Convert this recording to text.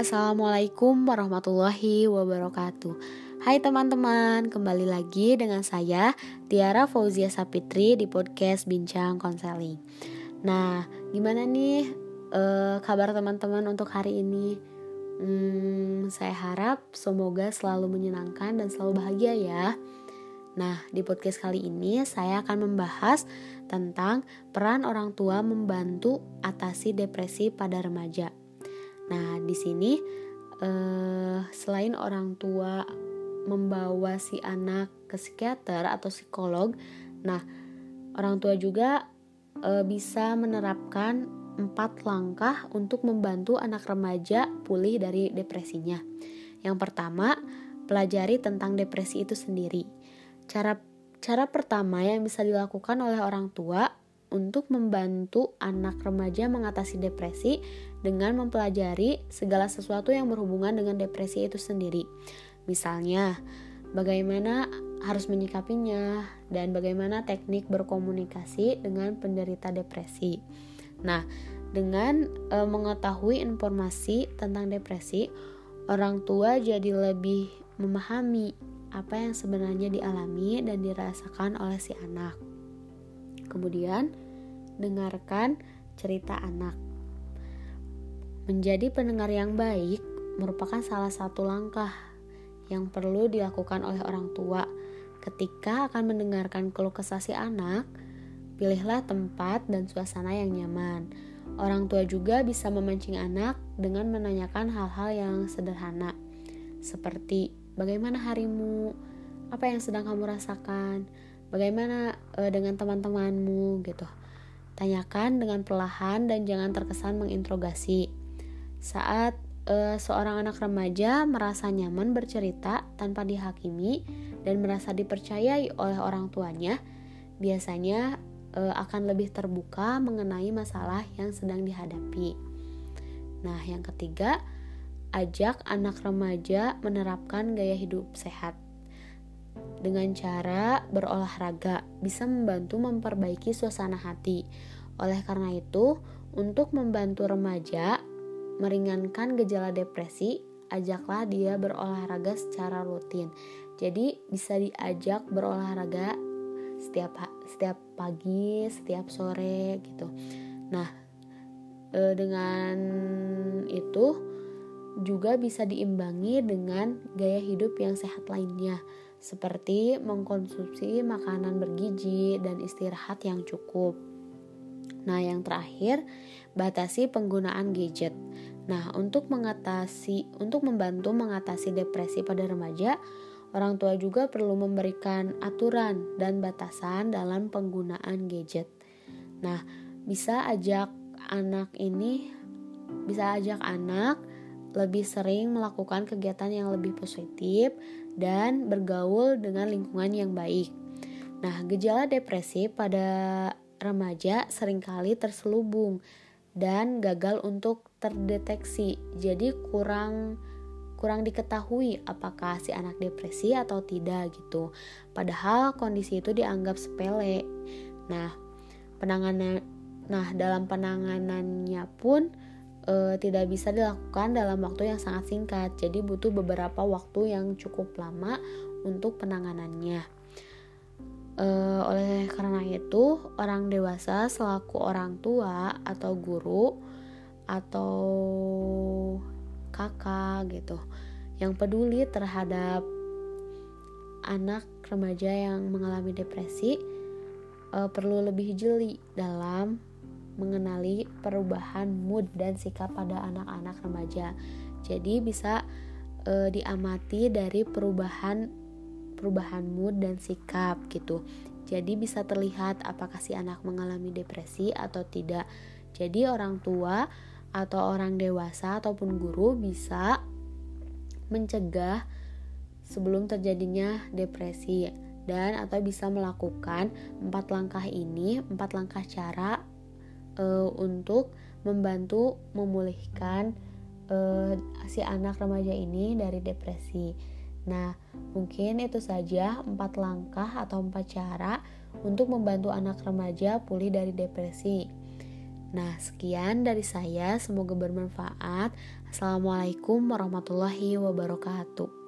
Assalamualaikum warahmatullahi wabarakatuh. Hai teman-teman, kembali lagi dengan saya Tiara Fauzia Sapitri di podcast Bincang Konseling. Nah, gimana nih uh, kabar teman-teman untuk hari ini? Hmm, saya harap semoga selalu menyenangkan dan selalu bahagia ya. Nah, di podcast kali ini saya akan membahas tentang peran orang tua membantu atasi depresi pada remaja Nah, di sini uh, selain orang tua membawa si anak ke psikiater atau psikolog, nah orang tua juga uh, bisa menerapkan empat langkah untuk membantu anak remaja pulih dari depresinya. Yang pertama, pelajari tentang depresi itu sendiri. Cara cara pertama yang bisa dilakukan oleh orang tua untuk membantu anak remaja mengatasi depresi dengan mempelajari segala sesuatu yang berhubungan dengan depresi itu sendiri. Misalnya, bagaimana harus menyikapinya dan bagaimana teknik berkomunikasi dengan penderita depresi. Nah, dengan e, mengetahui informasi tentang depresi, orang tua jadi lebih memahami apa yang sebenarnya dialami dan dirasakan oleh si anak. Kemudian, dengarkan cerita anak. Menjadi pendengar yang baik merupakan salah satu langkah yang perlu dilakukan oleh orang tua ketika akan mendengarkan keluh kesah si anak. Pilihlah tempat dan suasana yang nyaman. Orang tua juga bisa memancing anak dengan menanyakan hal-hal yang sederhana, seperti bagaimana harimu, apa yang sedang kamu rasakan, Bagaimana uh, dengan teman-temanmu gitu. Tanyakan dengan perlahan dan jangan terkesan menginterogasi. Saat uh, seorang anak remaja merasa nyaman bercerita tanpa dihakimi dan merasa dipercayai oleh orang tuanya, biasanya uh, akan lebih terbuka mengenai masalah yang sedang dihadapi. Nah, yang ketiga, ajak anak remaja menerapkan gaya hidup sehat dengan cara berolahraga bisa membantu memperbaiki suasana hati. Oleh karena itu, untuk membantu remaja meringankan gejala depresi, ajaklah dia berolahraga secara rutin. Jadi bisa diajak berolahraga setiap setiap pagi, setiap sore gitu. Nah, e, dengan itu juga bisa diimbangi dengan gaya hidup yang sehat lainnya seperti mengkonsumsi makanan bergizi dan istirahat yang cukup. Nah, yang terakhir, batasi penggunaan gadget. Nah, untuk mengatasi untuk membantu mengatasi depresi pada remaja, orang tua juga perlu memberikan aturan dan batasan dalam penggunaan gadget. Nah, bisa ajak anak ini bisa ajak anak lebih sering melakukan kegiatan yang lebih positif dan bergaul dengan lingkungan yang baik. Nah, gejala depresi pada remaja sering kali terselubung dan gagal untuk terdeteksi. Jadi kurang kurang diketahui apakah si anak depresi atau tidak gitu. Padahal kondisi itu dianggap sepele. Nah, penanganan nah dalam penanganannya pun e, tidak bisa dilakukan dalam waktu yang sangat singkat. Jadi butuh beberapa waktu yang cukup lama untuk penanganannya. E, oleh karena itu, orang dewasa selaku orang tua atau guru atau kakak gitu yang peduli terhadap anak remaja yang mengalami depresi e, perlu lebih jeli dalam mengenali perubahan mood dan sikap pada anak-anak remaja. Jadi bisa e, diamati dari perubahan perubahan mood dan sikap gitu. Jadi bisa terlihat apakah si anak mengalami depresi atau tidak. Jadi orang tua atau orang dewasa ataupun guru bisa mencegah sebelum terjadinya depresi dan atau bisa melakukan empat langkah ini, empat langkah cara uh, untuk membantu memulihkan uh, si anak remaja ini dari depresi. Nah, mungkin itu saja empat langkah atau empat cara untuk membantu anak remaja pulih dari depresi. Nah, sekian dari saya. Semoga bermanfaat. Assalamualaikum warahmatullahi wabarakatuh.